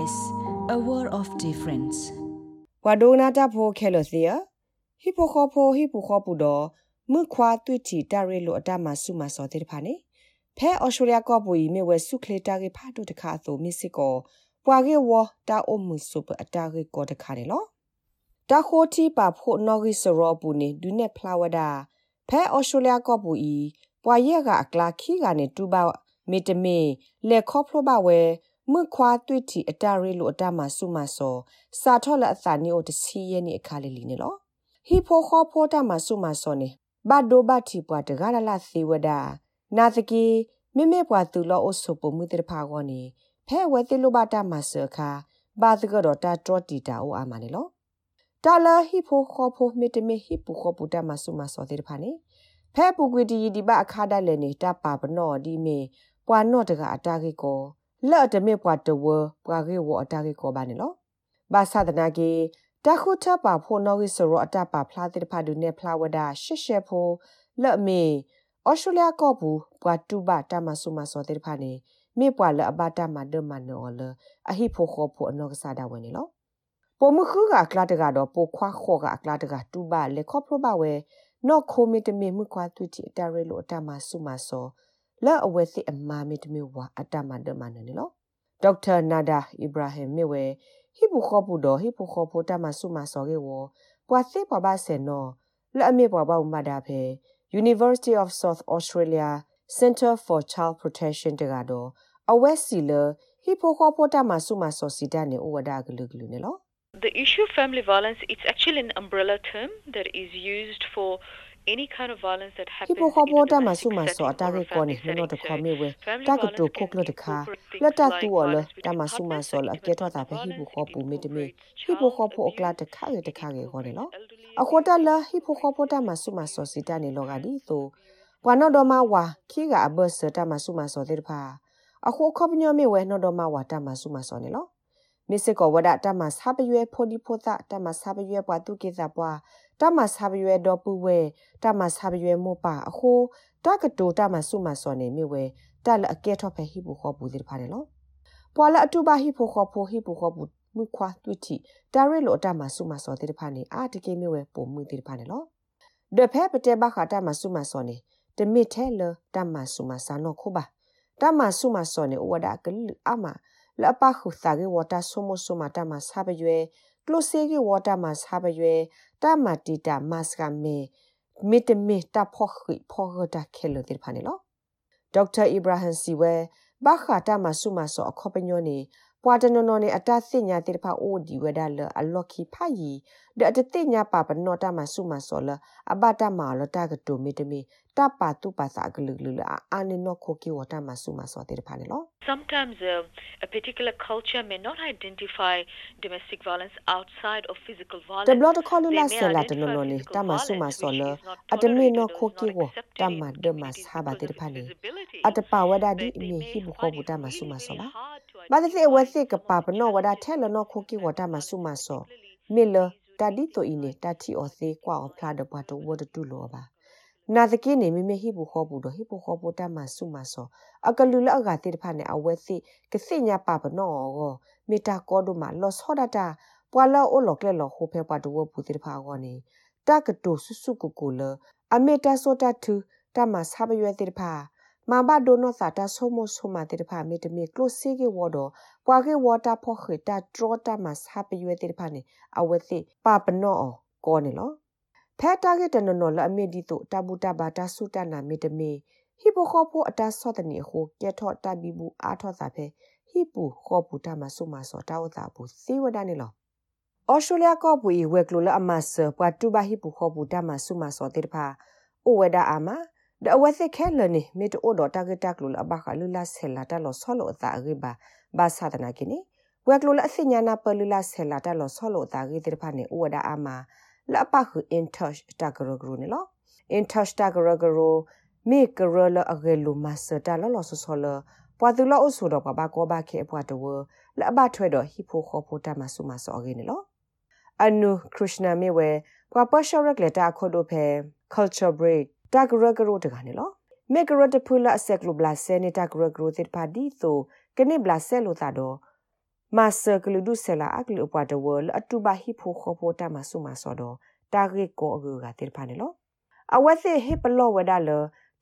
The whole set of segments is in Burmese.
SBS a world of difference ဝါဒိုနာတာဖိုခဲလို့စီယဟီပိုခေါဖိုဟီပိုခေါပူတော့မြခွာတွေ့တီတာရဲလို့အတမဆုမစောတဲ့ဖာနေဖဲအော်စတြေးလျကောပူဤမြဝဲဆုခလေတာကေဖာတို့တခါဆိုမစ်စစ်ကိုပွာကေဝတာအုံမှုဆုပအတာကေကိုတခါတယ်လို့တာခိုတီပါဖို့နော်ဂီစရောပူနေဒူနေဖလာဝဒါဖဲအော်စတြေးလျကောပူဤပွာရက်ကအကလာခီကနေတူပါမီတမီလက်ခေါဖလိုပါဝဲ မခွာတွေ့တီအတရဲလိုအတမှာစုမဆောစာထောလက်အစာနေကိုတစီရဲ့နေအခါလေးလီနေလောဟီဖိုခေါ်ဖောတာမှာစုမဆောနေဘတ်ဒိုဘတ်တီပွားတကရလာစီဝဒါနာစကီမိမေပွားသူလောအဆုပမှုတဖာကောနေဖဲဝဲတိလိုဘတာမှာဆောခါဘာသကတော့တာတော်တီတာအိုအာမနေလောတာလာဟီဖိုခေါ်ဖိုမီတမီဟီပူခေါ်ပူတာမှာစုမဆောတဲ့ဖာနေဖဲပူကွေတီဒီဘအခါတက်လည်းနေတာပါပနော့ဒီမေပွာနော့တကအတာကေကော လော့တမေပွားတဝပွားကေဝအတာကေကောပါနေလောဘာသာဒနာကေတခုထပါဖို့နော်ဝိစရောအတပါဖလားတဲ့ဖာဒုနေဖလားဝဒရှစ်ရှက်ဖို့လော့မေဩစတြေးလျကောဘူးပွားတူဘာတမဆုမစောတဲ့ဖာနေမေပွားလအဘတာမဒမနောလအဟိဖို့ခေါ်ဖို့အနောကစားတာဝင်နေလောပိုမခုကကလာတကတော့ပိုခွာခေါ်ကကလာတကတူဘာလေခေါပလိုပါဝဲနော်ခိုမီတမီမှုခွာတူတီတရဲလိုအတမဆုမစော လာအဝဲစီအမာမီတမီဝါအတမဒမနနေလောဒေါက်တာနာဒါအီဘရာဟင်မြဝဲဟိဘူခေါပူဒဟိဘူခေါပူတမဆုမစောကေဝပွာစေပွားပါဆေနောလာအမေပွားပါဥမဒါဖေ University of South Australia Center for Child Protection တကတော့အဝဲစီလဟိဖိုခေါပူတမဆုမစောစီတနေဥဝဒါဂလူဂလူနေလော The issue of family violence it's actually an umbrella term that is used for any kind of violence that happens Hipo kho bo ta ma su ma so ata ge ko ni no to kho me we ta ko to ko klo de kha la ta tu o le ta ma su ma so la ke to ta phe hipo kho pu me de me hipo kho pho okla de kha ge de kha ge ko ne lo a kho ta la hipo kho bo ta ma su ma so si ta ne lo ga di so bwa no do ma wa ki ga a bo se ta ma su ma so de pha a kho kho pnyo me we no do ma wa ta ma su ma so ne lo မ စ်စကောဝဒတမဆာပယွေဖိုဒီဖိုသတမဆာပယွေပွားတုကေဇာပွားတမဆာပယွေဒေါ်ပူဝဲတမဆာပယွေမောပါအခိုတကတိုတမဆုမစောနေမြဝဲတလအကဲထော့ဖဲဟိဘူခေါ်ပူဒီဖာတယ်လို့ပွာလအတူပါဟိဖိုခေါ်ဖိုဟိဘူခေါ်ပူမှုခွာတွတီတာရဲလိုတမဆုမစောတဲ့ဖာနေအာတကေမြဝဲပုံမှုဒီဖာတယ်လို့ဒဖဲပတေဘခတာမဆုမစောနေတမစ်ထဲလတမဆုမဆာနောခုပါတမဆုမစောနေဝဒကလအမ လပခုသာကေဝတာဆုမဆုမတာမဆာပယွေကလိုစေကေဝတာမဆာပယွေတာမတီတာမစကမေမီတမီတာဖောခိဖောဂတာခဲလိုတိဖာနေလောဒေါက်တာအီဘရာဟမ်စီဝဲဘာခတာမဆုမဆောအခေါပညောနေ ပွာတနော်နော်နေအတသိညာတိဖာအိုဒီဝဒါလအလော်ခီဖာယီဒအတသိညာပါပနောတာမဆုမဆောလအဘတာမာလတာကတိုမီတမီတပါတူပါစာကလူလူအာနေနောခိုကီဝတာမဆုမဆောတိဖာနေလော Sometimes uh, a particular culture may not identify domestic violence outside of physical violence. The blood cholula sela de no ni tama suma sola atami no khoki wo tama de mas haba de phani atapa wada di mi hi bu kho bu tama suma sola ba de se wa se ka pa no wada thela no khoki wo tama suma so mi lo ta di to ine ta thi o se kwa o phla de ba to wo de tu lo ba နာသကိနေမိမိဟိဘူခောဘူးတော့ဟိဘူခောဘူးတမဆုမဆောအကလူလအကတိတဖာနေအဝဲစီကစိညာပပနောကိုမီတာကောဒုမလောဆောဒတာပွာလောအိုလောကလေလောဟိုဖေပွားတူဝဘူးတိတဖာကောနေတကတူဆုဆုကူကူလအမေတာဆောတထူတမဆာဘရွေတိတဖာ မဘာဒိုနောစာတာဆိုမိုဆိုမာတိတဖာမေတမီကလိုစီကေဝါဒပွာကေဝါတာဖောခေတာဒရောတာမဆာဘရွေတိတဖာနေအဝဲစီပပနောကောနေလောဖဲတာဂက်တနနော်လအမေဒီတိုတဘူတာဘာတာဆုတနာမေတမေဟိပိုခောပိုအတာဆော့တနီဟိုကဲထော့တဘီဘူးအာထော့စာဖဲဟိပူခောပူတာမဆုမဆောတာဝတာဘူးစေဝဒနေလောဩစတြေးလျကောပူဤဝက်ကလိုလအမဆပွာတူဘာဟိပူခောပူတာမဆုမဆောတေတဖာအိုဝဒအာမ ဒအဝသခဲလနေမေတိုဒတာဂက်တက်လိုလဘခလူလာဆဲလာတလောဆောလောတာဂိဘာဘာသာတနာကိနေဝက်ကလိုလအစညာနာပလူလာဆဲလာတလောဆောလောတာဂိတေတဖာနေအိုဝဒအာမလပခု in touch တကရဂရနေလော in touch တကရဂရမေကရလအဂေလူမစတာလလောဆဆလပွာသူလောအဆူတော့ပပကောဘခေပွာတဝလအဘထွဲတော့ဟိဖိုခောဖိုတမဆုမဆောဂေနေလောအနုခရစ်နာမေဝဲပွာပရှရက်လက်တာခိုဒိုဖဲ culture break တကရဂရတကနေလောမေကရတဖူလာဆက်ကလူဘလာဆဲနေတာကရဂရသစ်ပါဒီဆိုကနေဘလာဆဲလို့တာတော့မာဆာကလူဒုဆလာအကလူပွားတဝလအတူပါဟိဖိုခေါ်ဖိုတာမဆုမဆောတော့တာဂေကိုအကူကတေဖာနေလို့အဝက်စစ်ဟိပလောဝဒါလ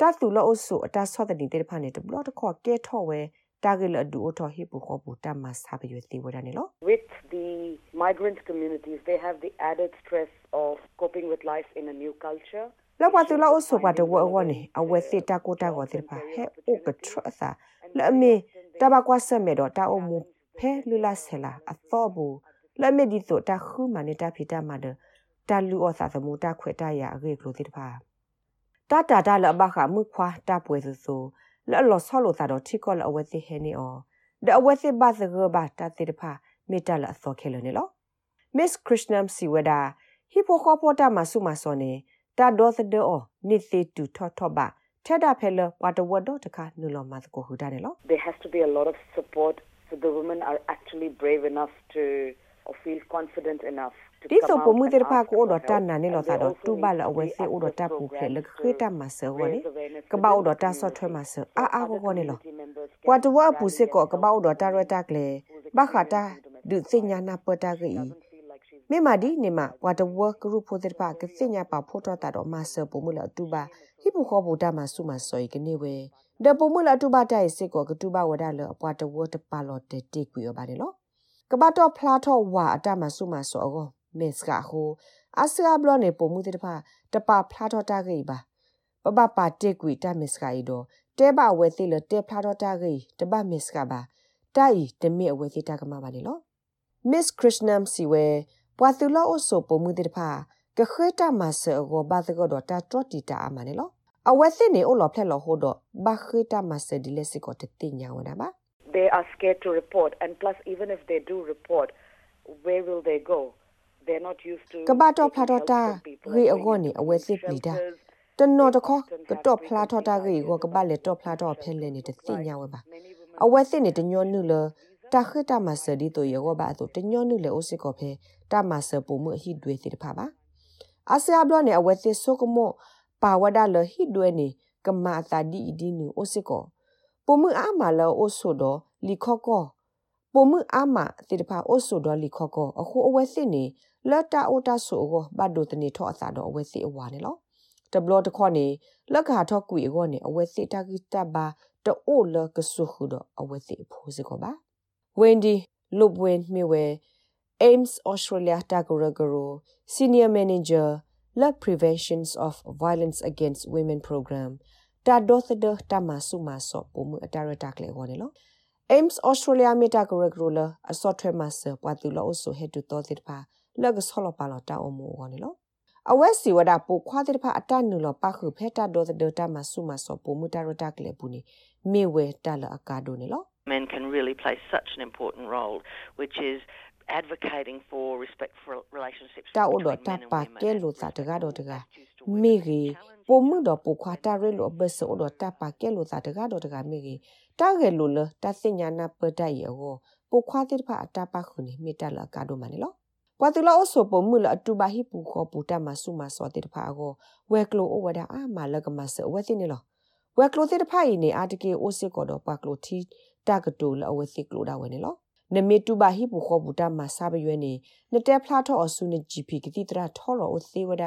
တသူလောအဆုအတဆော့တဲ့တေဖာနေတဘလတခေါ်ကဲထော့ဝဲတာဂေလအဒူအထော်ဟိဖိုခေါ်ဖိုတာမဆာပရွေသေးဝဒါနေလို့ With the migrant communities they have the added stress of coping with life in a new culture လောက်ပါသူလောက်အဆုပါတဝဲဝနေအဝက်စစ်တာကိုတာကိုတေဖာဟဲအိုကထရသာလဲ့မေတဘကွာဆမေတော့တာအမှုဖဲလူလာဆလာအသောဘူးလဲ့မေဒီတော့တာခုမနေတာဖီတာမဒတာလူအသာသမူတာခွေတာရအကေကလိုတိတဖာတာတာတာလဘခမှုခွာတာပွဲစုစုလဲ့လောဆောလို့သာတော့ထိကောလအဝဲစီဟဲနေအောဒအဝဲစီဘသဂဘတာတိတဖာမေတ္တလအသောခဲလနေလော Miss Krishnam Siwada ဟိပိုခေါ်ပေါ် တာမဆုမစောနေတာဒေါသဒေအောနိသေတူထောထောဘာထက်တာဖဲလဝါတဝဒတခါနူလောမတ်ကိုဟူတာနေလော there has to be a lot of support so the women are actually brave enough to or feel confident enough ဒီဆိုပမှုတဲ့ဖာကိုတော့တန်နာနေလို့သာတော့တူပါလအဝဲစေဦးတော့တပ်ပူဖဲလခေတမဆောဝနေကပောက်တော့တဆော့ထွဲမဆောအာအာကိုကိုနေလို့ကွာတဝပူစစ်ကောကပောက်တော့တရတက်လေဘခတာဒုစညာနာပတာဂီ မေမာဒီနေမှာကွာတဝကရုဖိုတဲ့ဖာကစညာပါဖို့တော့တာတော့မဆောပမှုလတူပါဟိပခောဘူတာမဆုမဆောဤကနေဝဲဒပမှုလတူပါတိုင်စစ်ကောကတူပါဝဒါလအပွားတဝတပါလို့တေတိကွေရပါတယ်လို့ကပတ်တော့ဖလာတော့ဝါအတမဆုမဆောအောမစ်ကဟိုအစကဘလနေပုံမှုတဲ့တပါတပါဖလာတော့တာကြီးပါပပပါတက်ကွေတမစ်ကဤတော့တဲဘဝဲသိလတဲဖလာတော့တာကြီးတပမစ်ကပါတိုင်တမီအဝဲသိတာကမှာပါလေလို့ Miss Krishnam Siwe ပွာသူလောအဆိုပုံမှုတဲ့တပါကခွေတာမဆောကိုဘာတကတော့တာတော့တီတာအမနေလို့အဝဲသိနေအိုလောဖလက်လောဟိုတော့ဘာခွေတာမဆဒီလက်စကိုတတိညာဝနာပါ they are scared to report and plus even if they do report where will they go ကဘာတော့ဖလာတော့တာဂေအကောနေအဝဲစစ်ပလီတာတနော်တခေါကတော့ဖလာတော့တာဂေကိုကဘာလက်တော့ဖလာတော့ဖဲလဲနေတဲ့သိညာဝဲပါအဝဲစစ်နေတညောနုလ တာခိတမဆဒီတိုယောဘာတော့တညောနုလေအိုစစ်ကောဖဲတမဆပူမှုဟိဒွေတိတဖာပါအာဆီယဘလနေအဝဲစစ်ဆိုကမောပါဝဒါလဟိဒွေနေကမာတာဒီဒီနူအိုစစ်ကောပူမှုအာမလောအိုဆိုတော့လီခော့ကောပုံမှုအာမတိတဖာအိုဆိုတော်လီခော့ကောအခုအဝဲစစ်နေလက်တာအိုတာဆိုကိုဘတ်ဒိုတနေထောအစာတော့အဝဲစီအဝါနေလောတဘလတခေါနေလက်ခါထောကွေကိုနေအဝဲစီတာကီတဘာတိုလကဆုခုတော့အဝဲစီဖိုးစကောပါ ဝင်းဒီလုဘဝင်မြဝဲ AIMS Australia Tagoragoro Senior Manager Love Preventions of Violence Against Women Program တာဒေါသဒတာမဆုမဆောပုံမှုအတာရတာကလေးဟောနေလော AIMS Australia Meta Gregor အစောထွဲမဆပွားတူလို့ဆိုဟက်တူတော်တဲ့ပါလကဆောလပါလတာအမောဝနေလို့အဝဲစီဝဒပူခွာတဲ့ဖာအတနုလပခုဖက်တာဒေါ်ဒေတာမဆုမဆောပူမူတာရတာကလေပူနေမေဝဲတာလအကာဒိုနေလို့ men can really play such an important role which is advocating for respectful relationships တာအိုတော့တာပါကဲလို့တာတကားတော့တကားမေကြီးပုံမှုတော့ပူခွာတာရဲလို့ဘက်ဆိုတော့တာပါကဲလို့တာတကားတော့တကားမေကြီးတာရဲလို့လတာစညာနာပဒရဲ့ဟောပူခွာတဲ့ဖာအတာပါခုနေမေတာလကာဒိုမနေလို့ကွာတူလောဆိုပုံမှုလအတူပါဟိပူခေါ်ပူတမဆုမစောတေတဖာကိုဝဲကလိုအို ဝဒအာမလကမဆဝဲတင်နေလောဝဲကလိုတေတဖာယနေအာတကေအိုစစ်ကောတော့ပါကလိုတီတာကတူလအဝဲစစ်ကလိုဒါဝဲနေလောနမေတူပါဟိပူခေါ်ပူတမဆာပရွဲနေနတဲဖလာထောအဆုနေ GP ကတိတရာထောရောအိုသေးဝဒ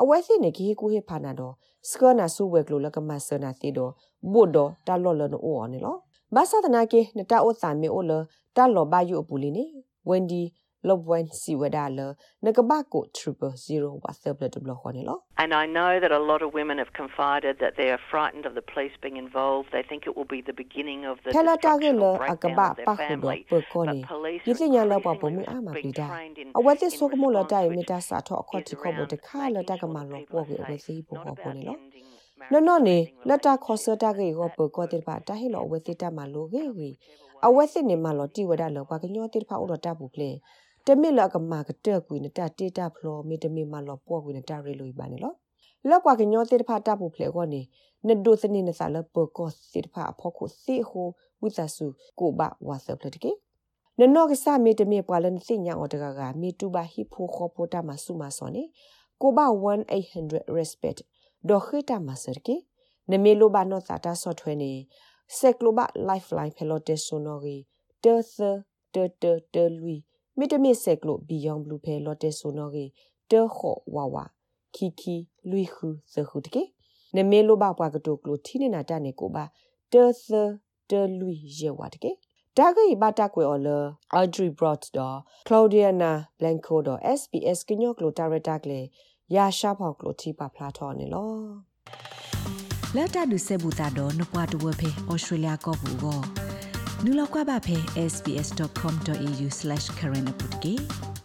အဝဲစစ်နေကြီးကိုဟိဖာနာတော့စကနာဆုဝဲကလိုလကမဆနာသေးတော့ဘုဒ္ဓတာလော်လနိုအော်နေလောဘာသာတနာကေနတာအိုစာမေအိုလတာလော်ဘာယုအပူလီနေဝင်ဒီ လောဘဝန်စီဝဒါလနကဘကို000 WhatsApp လက်တဘလခေါ်နေလော And I know that a lot of women have confided that they are frightened of the police being involved. They think it will be the beginning of the ထလာတာကလ destruction or အက breakdown ဘ of ပါ their ခုတော့ family. ပကောနေ But police ဒီစညာလောက်ပါ are ပုံမအမ increasingly ပိတာ trained in- အဝတ်စ် in ဆိုကမိုလတိုင် response မီ to တာစာတော့အခေါ် is ချခေါ်ဖို့တ around ခါလတက making မ sure လော that ပေါ် people ကို are ဝစီ safe, ပေါ် not ပေါ် about နေလော ending နော်နော်နေ marriages, လက်တာ ending ခေါ်စတာကေကိုပကောတဲ့ပါတာဟဲလောဝစီတမလိုကေဝီအဝတ်စစ်နေမလောတိဝဒလောပါကညောတိဖာဥတော်တပူဖလေ တမစ်လကမာကတဲ့ကွေနတတေတာဖလောမီတမီမလောပေါ်ကွေနတရေလိုပါနေလောလောက်ကွာကညောတိဖာတပူဖလေကောနေနဒုစနေနစာလပကောစစ်ဖာဖောခုစီဟိုဝိသဆုကိုဘဝါဆပ်လတကေနနောကစမေတမေပွာလန်စိညာအော်တကကမေတူဘာဟိဖိုခေါပိုတာမဆုမစောနေကိုဘ1800 respect ဒေါခိတာမဆရကေနမေလိုဘာနောတာတာဆော့ထွဲနေဆက်ကလိုဘ lifeline ဖဲလို့တေဆိုနော်ဂီတေသဒတတတလူ မီတမစ်ဆက်ကလို့ဘီယောင်ဘလူဖဲလော်တဲဆိုနော်ကေတခော့ဝါဝါခီခီလူခုသခုတကေနမေလိုဘပွားကတိုကလို့ထီနေနာတနေကိုပါတသတလူရေဝါတကေတာဂိဘတာကွေအော်လာအော်ဒရီဘရော့စ်တော့ကလော်ဒီယာနာဘလန်ကိုတော့ SPS ကညောကလိုတာရတာကလေရာရှာဖောက်ကလိုတီပါဖလာထော်နေလောလက်တာဒုဆေဘူတာတော့နပွားတဝဖေဩစတြေးလျကောဘူးကော နူလောက်ကွာပါဖေ sbs.com.au/current update